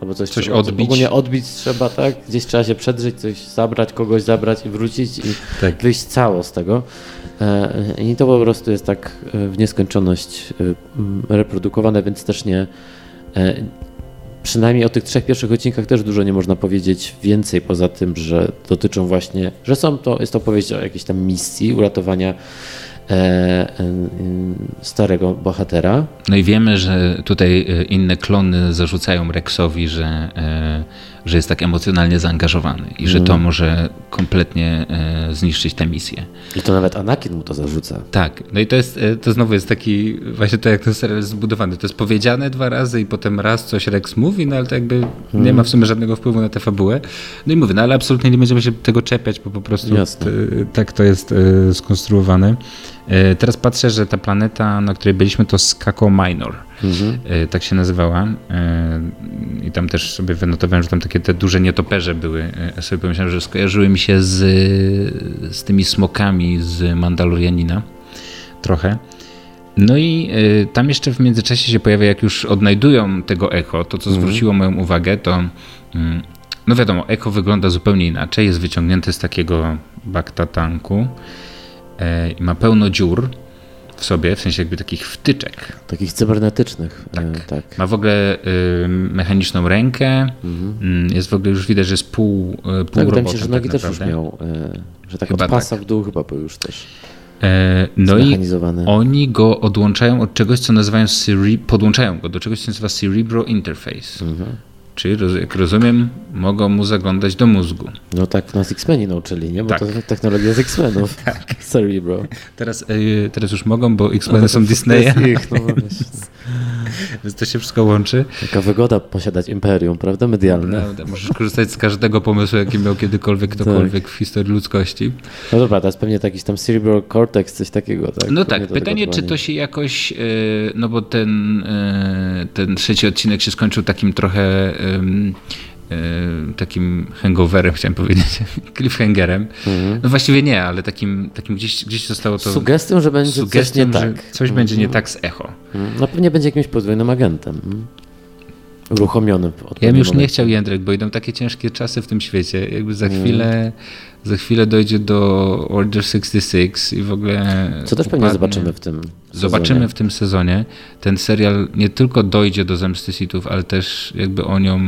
albo coś, Coś trzeba, odbić. Ogólnie odbić trzeba, tak? Gdzieś trzeba się przedrzeć, coś zabrać, kogoś zabrać i wrócić i Tak. wyjść cało z tego. E, I to po prostu jest tak e, w nieskończoność e, reprodukowane, więc też nie. Przynajmniej o tych trzech pierwszych odcinkach też dużo nie można powiedzieć więcej, poza tym, że dotyczą właśnie, że są to, jest to opowieść o jakiejś tam misji uratowania starego bohatera. No i wiemy, że tutaj e, inne klony zarzucają Rexowi, że, e, że jest tak emocjonalnie zaangażowany i że Mhm. to może kompletnie e, zniszczyć tę misję. I to nawet Anakin mu to zarzuca. Tak, no i to jest, e, to znowu jest taki, właśnie to jak ten serial jest zbudowany, to jest powiedziane dwa razy i potem raz coś Rex mówi, no ale to jakby nie ma w sumie żadnego wpływu na tę fabułę. No i mówię, no ale absolutnie nie będziemy się tego czepiać, bo po prostu Jasne. tak to jest e, skonstruowane. E, teraz patrzę, że ta planeta, na której byliśmy, to Skako Minor. Mhm. Tak się nazywała. I tam też sobie wynotowałem, że tam takie te duże nietoperze były. Ja sobie pomyślałem, że skojarzyły mi się z, z tymi smokami z Mandalorianina. Trochę. No i tam jeszcze w międzyczasie się pojawia, jak już odnajdują tego echo, to co mhm. zwróciło moją uwagę, to mm, no wiadomo, echo wygląda zupełnie inaczej. Jest wyciągnięte z takiego bakta tanku e, i ma pełno dziur w sobie, w sensie jakby takich wtyczek. Takich cybernetycznych. E, tak. tak. Ma w ogóle y, mechaniczną rękę. Mhm. Jest w ogóle już widać, że jest pół, pół tak, robotem. Tak, się, że nogi tak też już miał. Że tak chyba od pasa tak. w dół chyba był już też. No i oni go odłączają od czegoś, co nazywają podłączają go do czegoś, co nazywa Cerebro Interface. Mhm. Czyli, jak rozumiem, mogą mu zaglądać do mózgu. No tak nas X-Meni nauczyli, nie? Bo tak. to technologia z X-Menów. [laughs] tak. Cerebro. Teraz, e, teraz już mogą, bo X-Meny no, są Disneya. Ich, no, [laughs] Więc to się wszystko łączy. Taka wygoda posiadać imperium, prawda? Medialne. Prawda. Możesz korzystać z każdego pomysłu, jaki miał kiedykolwiek ktokolwiek tak. w historii ludzkości. No dobra, to jest pewnie jakiś tam cerebral cortex, coś takiego, tak? No tak, pytanie, czy to się jakoś, e, no bo ten, e, ten trzeci odcinek się skończył takim trochę takim hangoverem, chciałem powiedzieć, [laughs] cliffhangerem. Mhm. No właściwie nie, ale takim, takim gdzieś, gdzieś zostało to... Sugestią, że będzie sugestią, coś nie tak. Coś będzie nie mhm. tak z echo. Mhm. No pewnie będzie jakimś podwójnym agentem. Uruchomiony. Ja bym już nie chciał Jędrek, bo idą takie ciężkie czasy w tym świecie. Jakby za chwilę, za chwilę dojdzie do Order 66 i w ogóle. Co też pewnie zobaczymy w tym. Zobaczymy sezonie. w tym sezonie. Ten serial nie tylko dojdzie do zemsty Sithów, ale też jakby o nią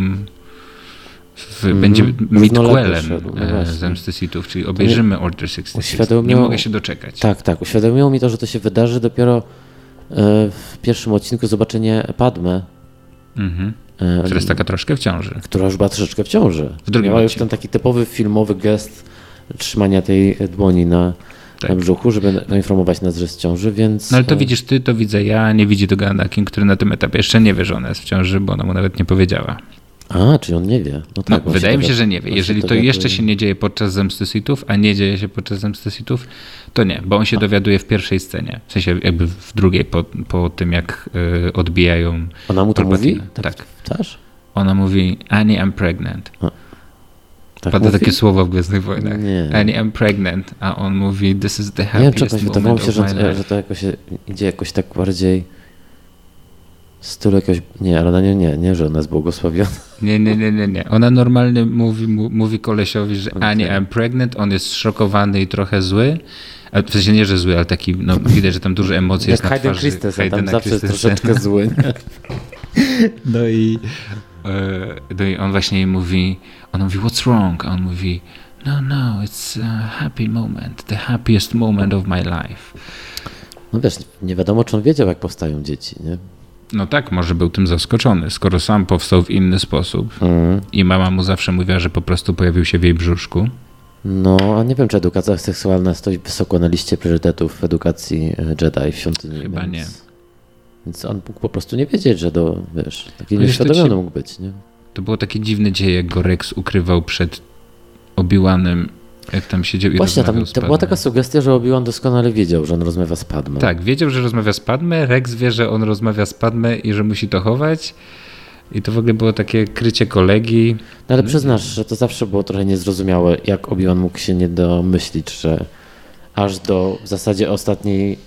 w, mm -hmm. będzie midquelem no zemsty Sithów, czyli obejrzymy Order 66. Nie mogę się doczekać. Tak, tak. Uświadomiło mi to, że to się wydarzy dopiero e, w pierwszym odcinku zobaczenie Padme. Mhm. E, która jest taka troszkę w ciąży. Która już była troszeczkę w ciąży. W drugim Miała już ten taki typowy filmowy gest trzymania tej dłoni na, tak. na brzuchu, żeby poinformować nas, że jest w ciąży, więc... No ale to widzisz ty, to widzę ja, nie widzi tego Anakin, który na tym etapie jeszcze nie wie, że ona jest w ciąży, bo ona mu nawet nie powiedziała. A, czyli on nie wie. No tak, no, wydaje mi się, że nie wie. Jeżeli to jeszcze się nie dzieje podczas zemsty Sithów, a nie dzieje się podczas zemsty Sithów, to nie, bo on się a. dowiaduje w pierwszej scenie. W sensie jakby w drugiej, po, po tym jak y, odbijają. Ona mu to mówi? Tak. tak. Ona mówi, Annie, I'm pregnant. A. Tak Pada mówi? takie słowo w Gwiezdnych Wojnach. Nie. Annie, I'm pregnant, a on mówi, this is the happiest nie wiem, moment wydawało się, że, że to jakoś idzie jakoś tak bardziej stylu jakiegoś... Nie, ale nie, nie, nie, że ona jest błogosławiona. Nie, nie, nie, nie, nie. Ona normalnie mówi, mówi kolesiowi, że okay. Annie, I'm pregnant, on jest szokowany i trochę zły. W sensie nie, że zły, ale taki, no widać, że tam duże emocje jest na Hayden twarzy. Christensen, tam zawsze jest troszeczkę zły. [laughs] No i, e, no i on właśnie mówi, on mówi, what's wrong? A on mówi, no, no, it's a happy moment, the happiest moment of my life. No wiesz, nie wiadomo, czy on wiedział, jak powstają dzieci, nie? No tak, może był tym zaskoczony, skoro sam powstał w inny sposób mm. i mama mu zawsze mówiła, że po prostu pojawił się w jej brzuszku. No, a nie wiem, czy edukacja seksualna stoi wysoko na liście priorytetów w edukacji e, Jedi w świątyni. Chyba więc, nie. Więc on mógł po prostu nie wiedzieć, że do, wiesz, taki nieświadomiony mógł być, nie? To było takie dziwne dzieje, jak go Rex ukrywał przed Obiłanem jak tam siedział i Właśnie, tam to była taka sugestia, że Obi-Wan doskonale wiedział, że on rozmawia z Padme. Tak, wiedział, że rozmawia z Padme, Rex wie, że on rozmawia z Padme i że musi to chować. I to w ogóle było takie krycie kolegi. No ale przyznasz, że to zawsze było trochę niezrozumiałe, jak Obi-Wan mógł się nie domyślić, że aż do w zasadzie ostatniej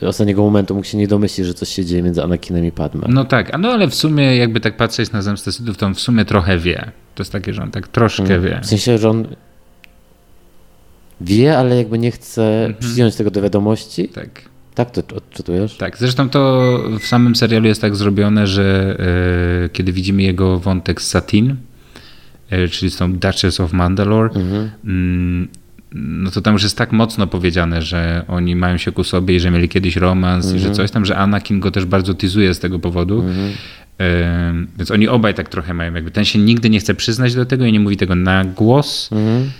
ostatniego momentu mógł się nie domyślić, że coś się dzieje między Anakinem i Padme. No tak, no ale w sumie jakby tak patrzeć na zemstę Sithów, to on w sumie trochę wie. To jest takie, że on tak troszkę hmm. wie. W sensie, że on Wie, ale jakby nie chce mhm. przyjąć tego do wiadomości. Tak. Tak to odczytujesz? Tak, zresztą to w samym serialu jest tak zrobione, że e, kiedy widzimy jego wątek z Satin, e, czyli z tą Duchess of Mandalore, mhm. No to tam już jest tak mocno powiedziane, że oni mają się ku sobie i że mieli kiedyś romans i że mhm. coś tam, że Anakin go też bardzo tyzuje z tego powodu. Mhm. Więc oni obaj tak trochę mają, jakby ten się nigdy nie chce przyznać do tego i nie mówi tego na głos, mhm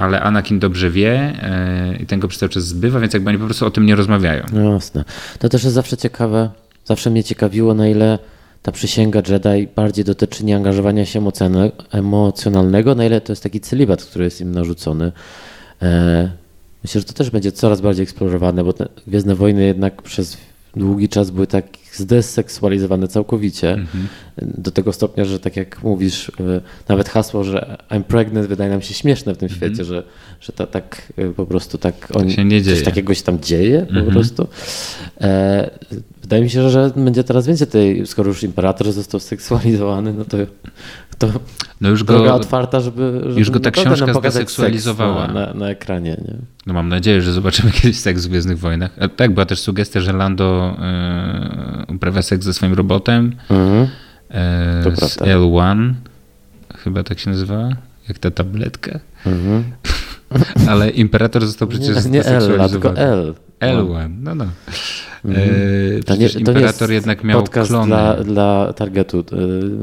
ale Anakin dobrze wie e, i ten go przez cały czas zbywa, więc jakby oni po prostu o tym nie rozmawiają. No jasne. To też jest zawsze ciekawe, zawsze mnie ciekawiło, na ile ta przysięga Jedi bardziej dotyczy nieangażowania się emocjonalnego, na ile to jest taki celibat, który jest im narzucony. E, Myślę, że to też będzie coraz bardziej eksplorowane, bo te Gwiezdne Wojny jednak przez długi czas były tak zdeseksualizowane całkowicie. Mhm. Do tego stopnia, że tak jak mówisz, y, nawet hasło, że I'm pregnant wydaje nam się śmieszne w tym świecie, że, że to tak y, po prostu tak oni, się nie dzieje. coś takiego się tam dzieje po Mhm. prostu. E, wydaje mi się, że będzie teraz więcej tej, skoro już imperator został seksualizowany, no to, to No już droga go, otwarta, żeby, żeby już go ta książka zdeseksualizowała. seks Na, na, ekranie. Nie? no mam nadzieję, że zobaczymy [laughs] kiedyś seks w Gwiezdnych Wojnach. A tak, była też sugestia, że Lando e, uprawia seks ze swoim robotem Mhm. To z prawda. L1, chyba tak się nazywała, jak ta tabletka. Mhm. [laughs] Ale Imperator został przecież Nie, nie L, tylko. L. L1, no no. Mhm. E, przecież Imperator jednak miał podcast klony. dla, dla targetu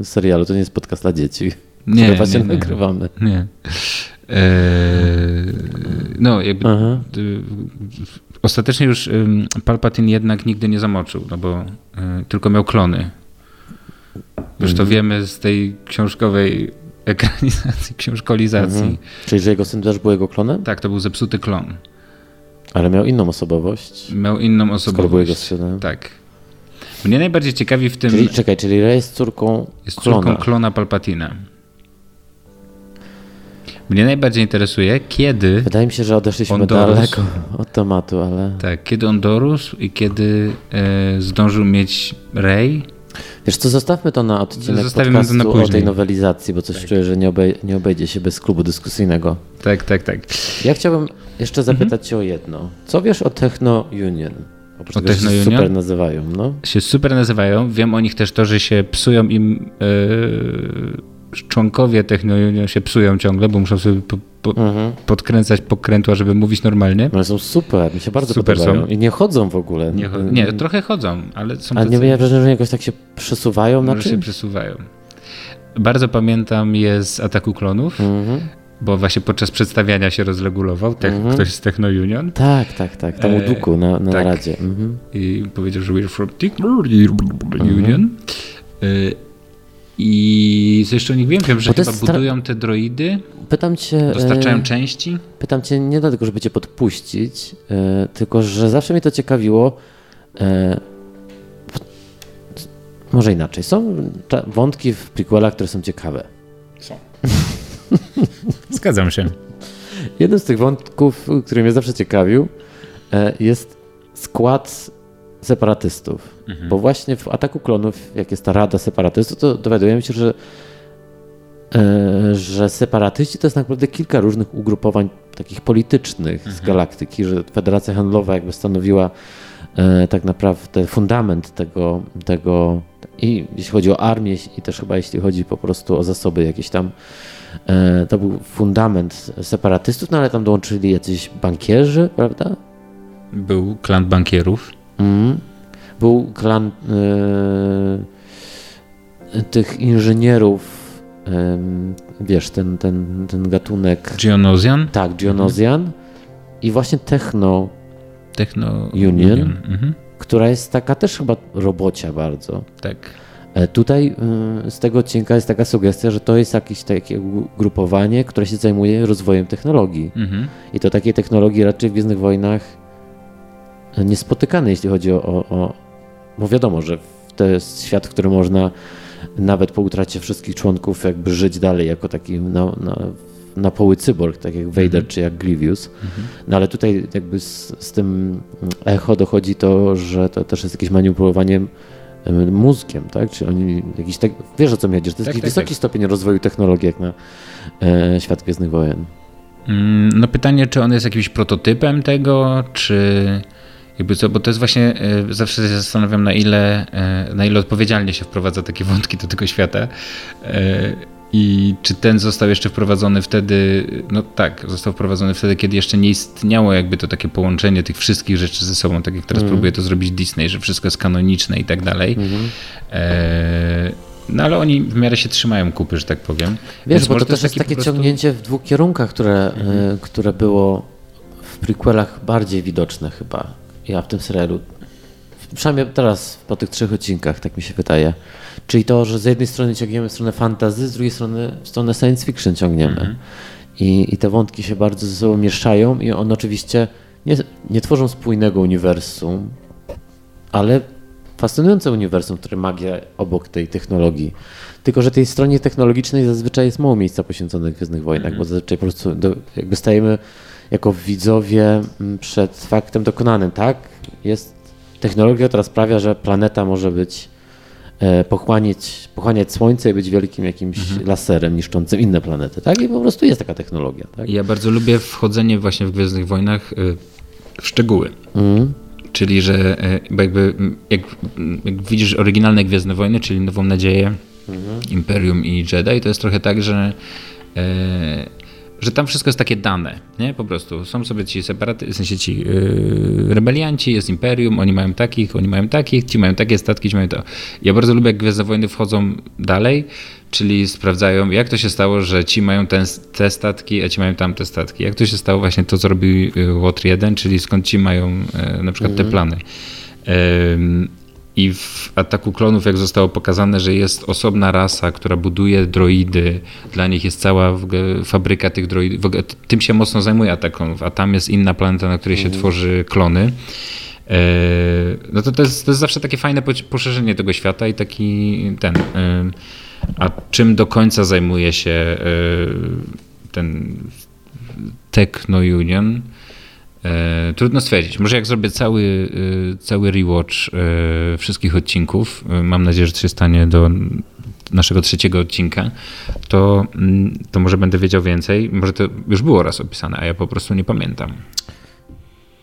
y, serialu, to nie jest podcast dla dzieci. Nie, właśnie nie, nie. nagrywamy. Nie. Eee, no, jakby Aha. ostatecznie już Palpatine jednak nigdy nie zamoczył, no bo y, tylko miał klony. Już to Mhm. wiemy z tej książkowej ekranizacji, [laughs] książkolizacji. Mhm. Czyli, że jego syn też był jego klonem? Tak, to był zepsuty klon. Ale miał inną osobowość. Miał inną Skoro był jego osobowość. synem. Tak. Mnie najbardziej ciekawi w tym Czyli, czekaj, czyli Rey jest córką jest córką klona Palpatina. Mnie najbardziej interesuje, kiedy Wydaje mi się, że odeszliśmy daleko od tematu, ale Tak, kiedy on dorósł i kiedy e, zdążył mieć Rey. Wiesz co, zostawmy to na odcinek Zostawimy to na o tej nowelizacji, bo coś czuję, że nie, obej- nie obejdzie się bez klubu dyskusyjnego. Tak, tak, tak. Ja chciałbym jeszcze zapytać cię o jedno. Co wiesz o Techno Union? Oprócz O tego, że się Techno Union? super nazywają, no. Się super nazywają. Wiem o nich też to, że się psują im e, członkowie Techno się psują ciągle, bo muszą sobie po, po, Mhm. podkręcać pokrętła, żeby mówić normalnie. One są super, mi się bardzo Super podobają. są. I nie chodzą w ogóle. Nie, cho- nie, trochę chodzą, ale są A nie miałem wrażenia, że jakoś tak się przesuwają na może się przesuwają. Bardzo pamiętam je z Ataku Klonów, Mhm. bo właśnie podczas przedstawiania się rozregulował, tak, Mhm. ktoś z Techno Union. Tak, tak, tak. Tam u E, Duku na, na tak. radzie. Mhm. i powiedział, że we're from Techno Union. Y, I co jeszcze o nich wiem? Wiem, że chyba budują te droidy, Pytam cię, dostarczają e, części. pytam cię nie dlatego, żeby cię podpuścić, e, tylko że zawsze mnie to ciekawiło. E, może inaczej. Są wątki w prequelach, które są ciekawe. Są. [laughs] Zgadzam się. Jeden z tych wątków, który mnie zawsze ciekawił, jest skład separatystów. Mhm. Bo właśnie w Ataku Klonów, jak jest ta rada separatystów, to dowiadujemy się, że, e, że separatyści to jest naprawdę kilka różnych ugrupowań takich politycznych z galaktyki, że Federacja Handlowa jakby stanowiła e, tak naprawdę fundament tego, tego i jeśli chodzi o armię i też chyba jeśli chodzi po prostu o zasoby jakieś tam, e, to był fundament separatystów, no ale tam dołączyli jacyś bankierzy, prawda? Był klan bankierów. Mhm. Był klan e, tych inżynierów, em, wiesz, ten, ten, ten gatunek, Geonosian. tak, Dionozjan i właśnie Techno, Techno Union. Mhm. która jest taka też chyba robocia bardzo. Tak. E, Tutaj y, z tego odcinka jest taka sugestia, że to jest jakieś takie ugrupowanie, które się zajmuje rozwojem technologii. Mhm. I to takiej technologii raczej w Gwiezdnych Wojnach niespotykane, jeśli chodzi o, o, o... Bo wiadomo, że to jest świat, w którym można nawet po utracie wszystkich członków jakby żyć dalej jako taki na, na, na poły cyborg, tak jak Vader czy jak Grievous. No ale tutaj jakby z, z tym echo dochodzi to, że to też jest jakieś manipulowanie em, mózgiem, tak? Czy oni jakiś tak, wiesz o co mi chodzi, że to jest Tak, jakiś tak, wysoki tak. stopień rozwoju technologii jak na e, świat Gwiezdnych Wojen. Mm, No pytanie, czy on jest jakimś prototypem tego, czy jakby co, bo to jest właśnie, e, zawsze się zastanawiam na ile, e, na ile odpowiedzialnie się wprowadza takie wątki do tego świata E, i czy ten został jeszcze wprowadzony wtedy, no tak, został wprowadzony wtedy, kiedy jeszcze nie istniało jakby to takie połączenie tych wszystkich rzeczy ze sobą, tak jak teraz Mhm. próbuje to zrobić Disney, że wszystko jest kanoniczne i tak dalej. Mhm. E, No ale oni w miarę się trzymają kupy, że tak powiem. Wiesz, Więc bo to też jest taki takie prostu- ciągnięcie w dwóch kierunkach, które, e, które było w prequelach bardziej widoczne chyba. Ja w tym serialu. Przynajmniej teraz po tych trzech odcinkach, tak mi się wydaje. Czyli to, że z jednej strony ciągniemy w stronę fantasy, z drugiej strony w stronę science fiction ciągniemy. I, I te wątki się bardzo ze sobą mieszają i one oczywiście nie, nie tworzą spójnego uniwersum, ale fascynujące uniwersum, które magia obok tej technologii. Tylko, że tej stronie technologicznej zazwyczaj jest mało miejsca poświęconych Gwiezdnych Wojnach, mm -hmm. bo zazwyczaj po prostu do, jakby stajemy jako widzowie mm, przed faktem dokonanym, tak? Jest technologia, która sprawia, że planeta może być e, pochłaniać, pochłaniać Słońce i być wielkim jakimś mhm. laserem niszczącym inne planety, tak? I po prostu jest taka technologia, tak? Ja bardzo lubię wchodzenie właśnie w Gwiezdnych Wojnach y, w szczegóły. Mhm. Czyli, że e, jakby jak, jak, widzisz oryginalne Gwiezdne Wojny, czyli Nową Nadzieję, mhm. Imperium i Jedi, to jest trochę tak, że e, że tam wszystko jest takie dane, nie? Po prostu są sobie ci separaty, w sensie ci yy, rebelianci, jest imperium, oni mają takich, oni mają takich, ci mają takie statki, ci mają to. Ja bardzo lubię, jak Gwiezdne Wojny wchodzą dalej, czyli sprawdzają, jak to się stało, że ci mają ten, te statki, a ci mają tamte statki. Jak to się stało właśnie to, co robił Łotr 1, czyli skąd ci mają yy, na przykład te mhm. plany. Yy, i w Ataku Klonów, jak zostało pokazane, że jest osobna rasa, która buduje droidy, dla nich jest cała fabryka tych droidów, tym się mocno zajmuje Atak Klonów, a tam jest inna planeta, na której się mhm. tworzy klony. E, no to, to, jest, to jest zawsze takie fajne poszerzenie tego świata i taki ten. E, a czym do końca zajmuje się e, ten Techno Union? E, trudno stwierdzić. Może jak zrobię cały, e, cały rewatch e, wszystkich odcinków, mam nadzieję, że to się stanie do naszego trzeciego odcinka, to, mm, to może będę wiedział więcej. Może to już było raz opisane, a ja po prostu nie pamiętam.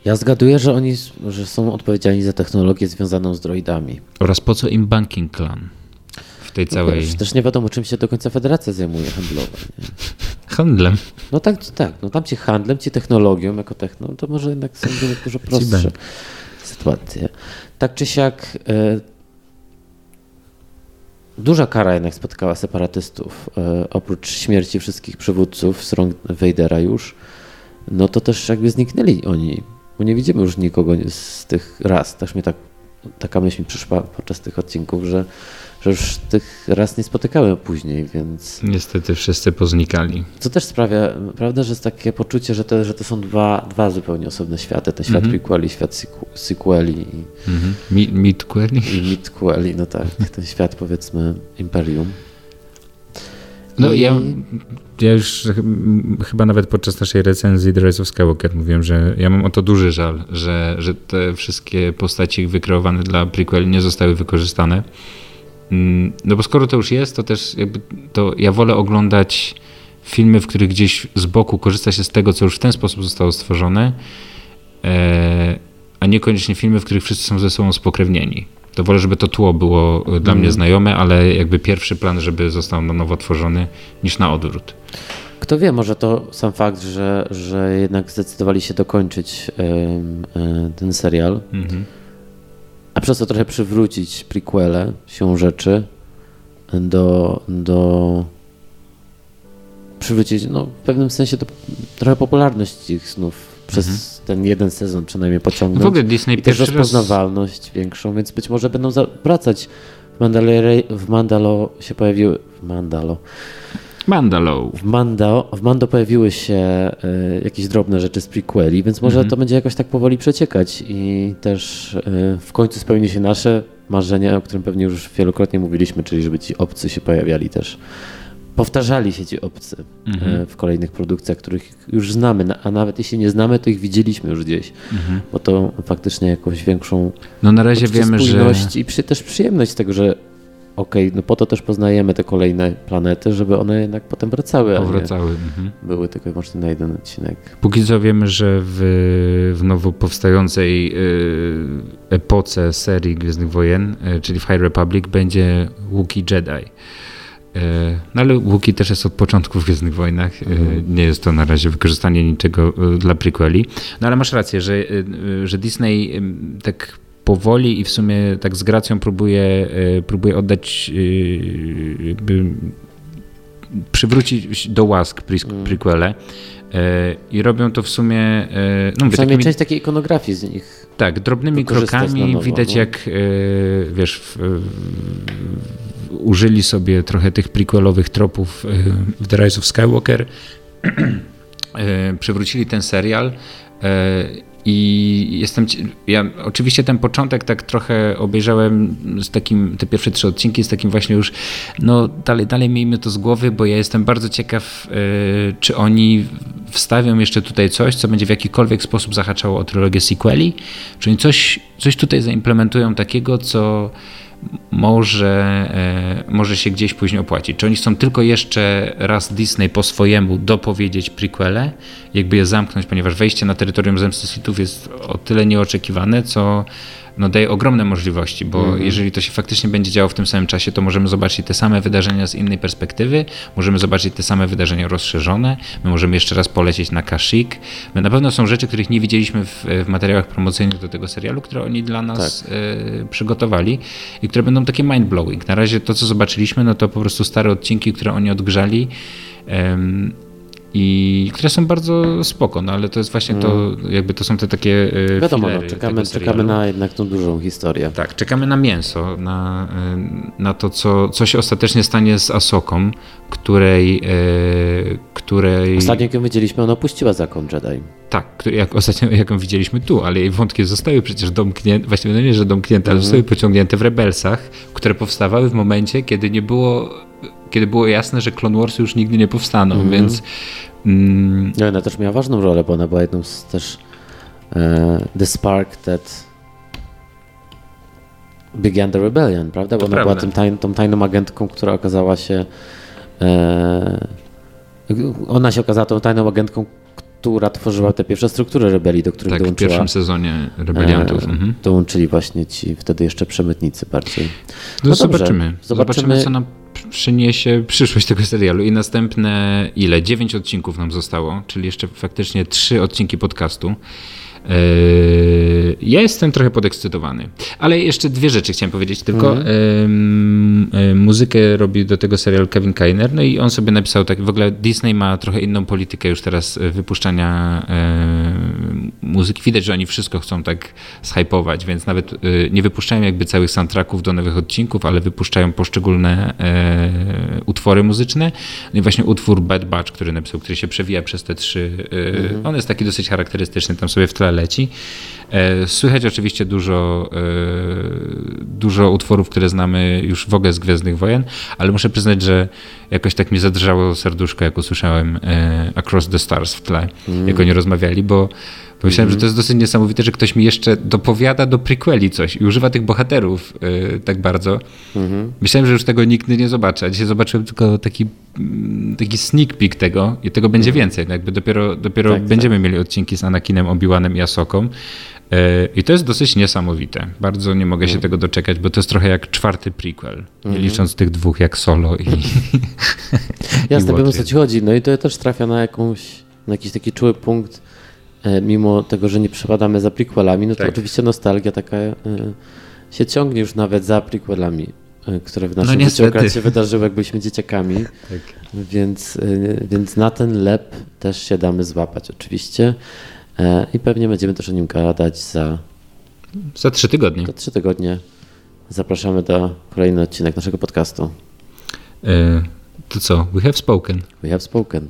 Ja zgaduję, że oni że są odpowiedzialni za technologię związaną z droidami. Oraz po co im Banking Clan? Tej całej... No, też nie wiadomo, czym się do końca federacja zajmuje handlowa. Nie? Handlem. No tak, tak. No tam ci handlem, ci technologią jako techno, to może jednak są dużo prostsze sytuacje. Tak czy siak e, duża kara jednak spotkała separatystów. E, oprócz śmierci wszystkich przywódców z rąk Wejdera już, no to też jakby zniknęli oni. Bo nie widzimy już nikogo z tych ras. Też mi tak, taka myśl mi przyszła podczas tych odcinków, że że już tych raz nie spotykałem później, więc... Niestety wszyscy poznikali. Co też sprawia, prawda, że jest takie poczucie, że to, że to są dwa, dwa zupełnie osobne światy. Ten świat mm prequeli, świat sequeli. Mm -hmm. Midqueli. I midqueli, no tak. [laughs] Ten świat powiedzmy Imperium. No I... ja, ja już chyba nawet podczas naszej recenzji The Rise of Skywalker mówiłem, że ja mam o to duży żal, że, że te wszystkie postaci wykreowane dla prequeli nie zostały wykorzystane. Mm, no bo skoro to już jest, to też jakby to ja wolę oglądać filmy, w których gdzieś z boku korzysta się z tego, co już w ten sposób zostało stworzone, e, a niekoniecznie filmy, w których wszyscy są ze sobą spokrewnieni. To wolę, żeby to tło było dla mm. mnie znajome, ale jakby pierwszy plan, żeby został na nowo tworzony, niż na odwrót. Kto wie, może to sam fakt, że, że jednak zdecydowali się dokończyć ten serial. Mm -hmm przez to trochę przywrócić prequele się rzeczy do, do przywrócić no, w pewnym sensie do, trochę popularność ich snów przez mhm. ten jeden sezon przynajmniej pociągnąć. W ogóle Disney I też rozpoznawalność raz... większą, więc być może będą wracać. W, Mandalore, w Mandalo się pojawiły. W Mandalo Mandalo. W Mando, w Mando pojawiły się y, jakieś drobne rzeczy z prequeli, więc może mm -hmm. to będzie jakoś tak powoli przeciekać i też y, w końcu spełni się nasze marzenie, o którym pewnie już wielokrotnie mówiliśmy, czyli żeby ci obcy się pojawiali też. Powtarzali się ci obcy mm -hmm. y, w kolejnych produkcjach, których już znamy, a nawet jeśli nie znamy, to ich widzieliśmy już gdzieś, mm -hmm. bo to faktycznie jakąś większą. No na razie wiemy, że. I przy, też przyjemność tego, że okej, okay, no po to też poznajemy te kolejne planety, żeby one jednak potem wracały. Powracały. Mhm. Były tylko i wyłącznie na jeden odcinek. Póki co wiemy, że w, w nowo powstającej y, epoce serii Gwiezdnych Wojen, y, czyli w High Republic, będzie Wookiee Jedi. Y, no ale Wookiee też jest od początku w Gwiezdnych Wojnach. Mhm. Nie jest to na razie wykorzystanie niczego dla prequeli. No ale masz rację, że, że Disney tak powoli i w sumie tak z gracją próbuje, e, próbuje oddać, e, jakby przywrócić do łask mm. prequele. I robią to w sumie. No, mówię, takimi, część takiej ikonografii z nich. Tak, drobnymi krokami nowo, widać, no. jak wiesz, w, w, użyli sobie trochę tych prequelowych tropów w The Rise of Skywalker [clears throat] przywrócili ten serial i jestem. Ja oczywiście ten początek tak trochę obejrzałem z takim, te pierwsze trzy odcinki z takim właśnie już, no dalej, dalej miejmy to z głowy, bo ja jestem bardzo ciekaw, yy, czy oni wstawią jeszcze tutaj coś, co będzie w jakikolwiek sposób zahaczało o trylogię sequeli, czy oni coś, coś tutaj zaimplementują takiego, co może, e, może się gdzieś później opłacić. Czy oni chcą tylko jeszcze raz Disney po swojemu dopowiedzieć prequele, jakby je zamknąć, ponieważ wejście na terytorium Zemsty Sithów jest o tyle nieoczekiwane, co no, daje ogromne możliwości, bo mm -hmm. jeżeli to się faktycznie będzie działo w tym samym czasie, to możemy zobaczyć te same wydarzenia z innej perspektywy, możemy zobaczyć te same wydarzenia rozszerzone, my możemy jeszcze raz polecieć na Kashyyyk. My na pewno są rzeczy, których nie widzieliśmy w, w materiałach promocyjnych do tego serialu, które oni dla nas tak. y, przygotowali i które będą takie mind-blowing. Na razie to, co zobaczyliśmy, no to po prostu stare odcinki, które oni odgrzali i które są bardzo spoko, no ale to jest właśnie to, mm. jakby to są te takie e, Wiadomo, no, czekamy, czekamy na jednak tą dużą historię. Tak, czekamy na mięso, na, e, na to, co, co się ostatecznie stanie z Asoką, której... E, której... Ostatnio, jak ją widzieliśmy, ona opuściła zakon Jedi. Tak, jak ostatnio jak ją widzieliśmy tu, ale jej wątki zostały przecież domknięte, właściwie no nie, że domknięte, ale mm. zostały pociągnięte w Rebelsach, które powstawały w momencie, kiedy nie było kiedy było jasne, że Clone Wars już nigdy nie powstaną, mm -hmm. więc... Mm, no, ona też miała ważną rolę, bo ona była jedną z też uh, The Spark that began the rebellion, prawda? Bo to ona prawda. była tym tajn, tą tajną agentką, która okazała się e, ona się okazała tą tajną agentką, która tworzyła te pierwsze struktury rebelii, do których tak, dołączyła. w pierwszym sezonie rebeliantów. E, mhm. Dołączyli właśnie ci wtedy jeszcze przemytnicy bardziej. No, no zobaczymy. zobaczymy. Zobaczymy, co nam przyniesie przyszłość tego serialu. I następne ile? Dziewięć odcinków nam zostało, czyli jeszcze faktycznie trzy odcinki podcastu. Yy, ja jestem trochę podekscytowany. Ale jeszcze dwie rzeczy chciałem powiedzieć tylko. Mm. Muzykę robi do tego serialu Kevin Kainer, no i on sobie napisał tak, w ogóle Disney ma trochę inną politykę już teraz e, wypuszczania muzyki. Widać, że oni wszystko chcą tak zhypować, więc nawet nie wypuszczają jakby całych soundtracków do nowych odcinków, ale wypuszczają poszczególne utwory muzyczne. No i właśnie utwór Bad Batch, który napisał, który się przewija przez te trzy, mhm. on jest taki dosyć charakterystyczny, tam sobie w tle leci. E, słychać oczywiście dużo, e, dużo utworów, które znamy już w ogóle z Gwiezdnych Wojen, ale muszę przyznać, że jakoś tak mi zadrżało serduszko, jak usłyszałem e, Across the Stars w tle, mm. jak oni rozmawiali, bo Pomyślałem, mm. że to jest dosyć niesamowite, że ktoś mi jeszcze dopowiada do prequeli coś i używa tych bohaterów yy, tak bardzo. -hmm. Myślałem, że już tego nigdy nie zobaczę. Dzisiaj zobaczyłem tylko taki, mm, taki sneak peek tego i tego będzie mm. więcej. No jakby dopiero dopiero tak, będziemy tak. mieli odcinki z Anakinem, Obi-Wanem i Asoką. Yy, I to jest dosyć niesamowite. Bardzo nie mogę się tego doczekać, bo to jest trochę jak czwarty prequel. Nie licząc tych dwóch jak Solo i. [laughs] Jasne, wiem o co ci chodzi. No i to też trafia na jakąś, na jakiś taki czuły punkt mimo tego, że nie przepadamy za prequelami, no to tak. oczywiście nostalgia taka e, się ciągnie już nawet za prequelami, e, które w naszym no życiu się wydarzyły, jak byliśmy dzieciakami. Tak. Więc, więc na ten lep też się damy złapać oczywiście i pewnie będziemy też o nim gadać za... Za trzy tygodnie. Za trzy tygodnie. Zapraszamy do kolejny odcinek naszego podcastu. to co? We have spoken. We have spoken.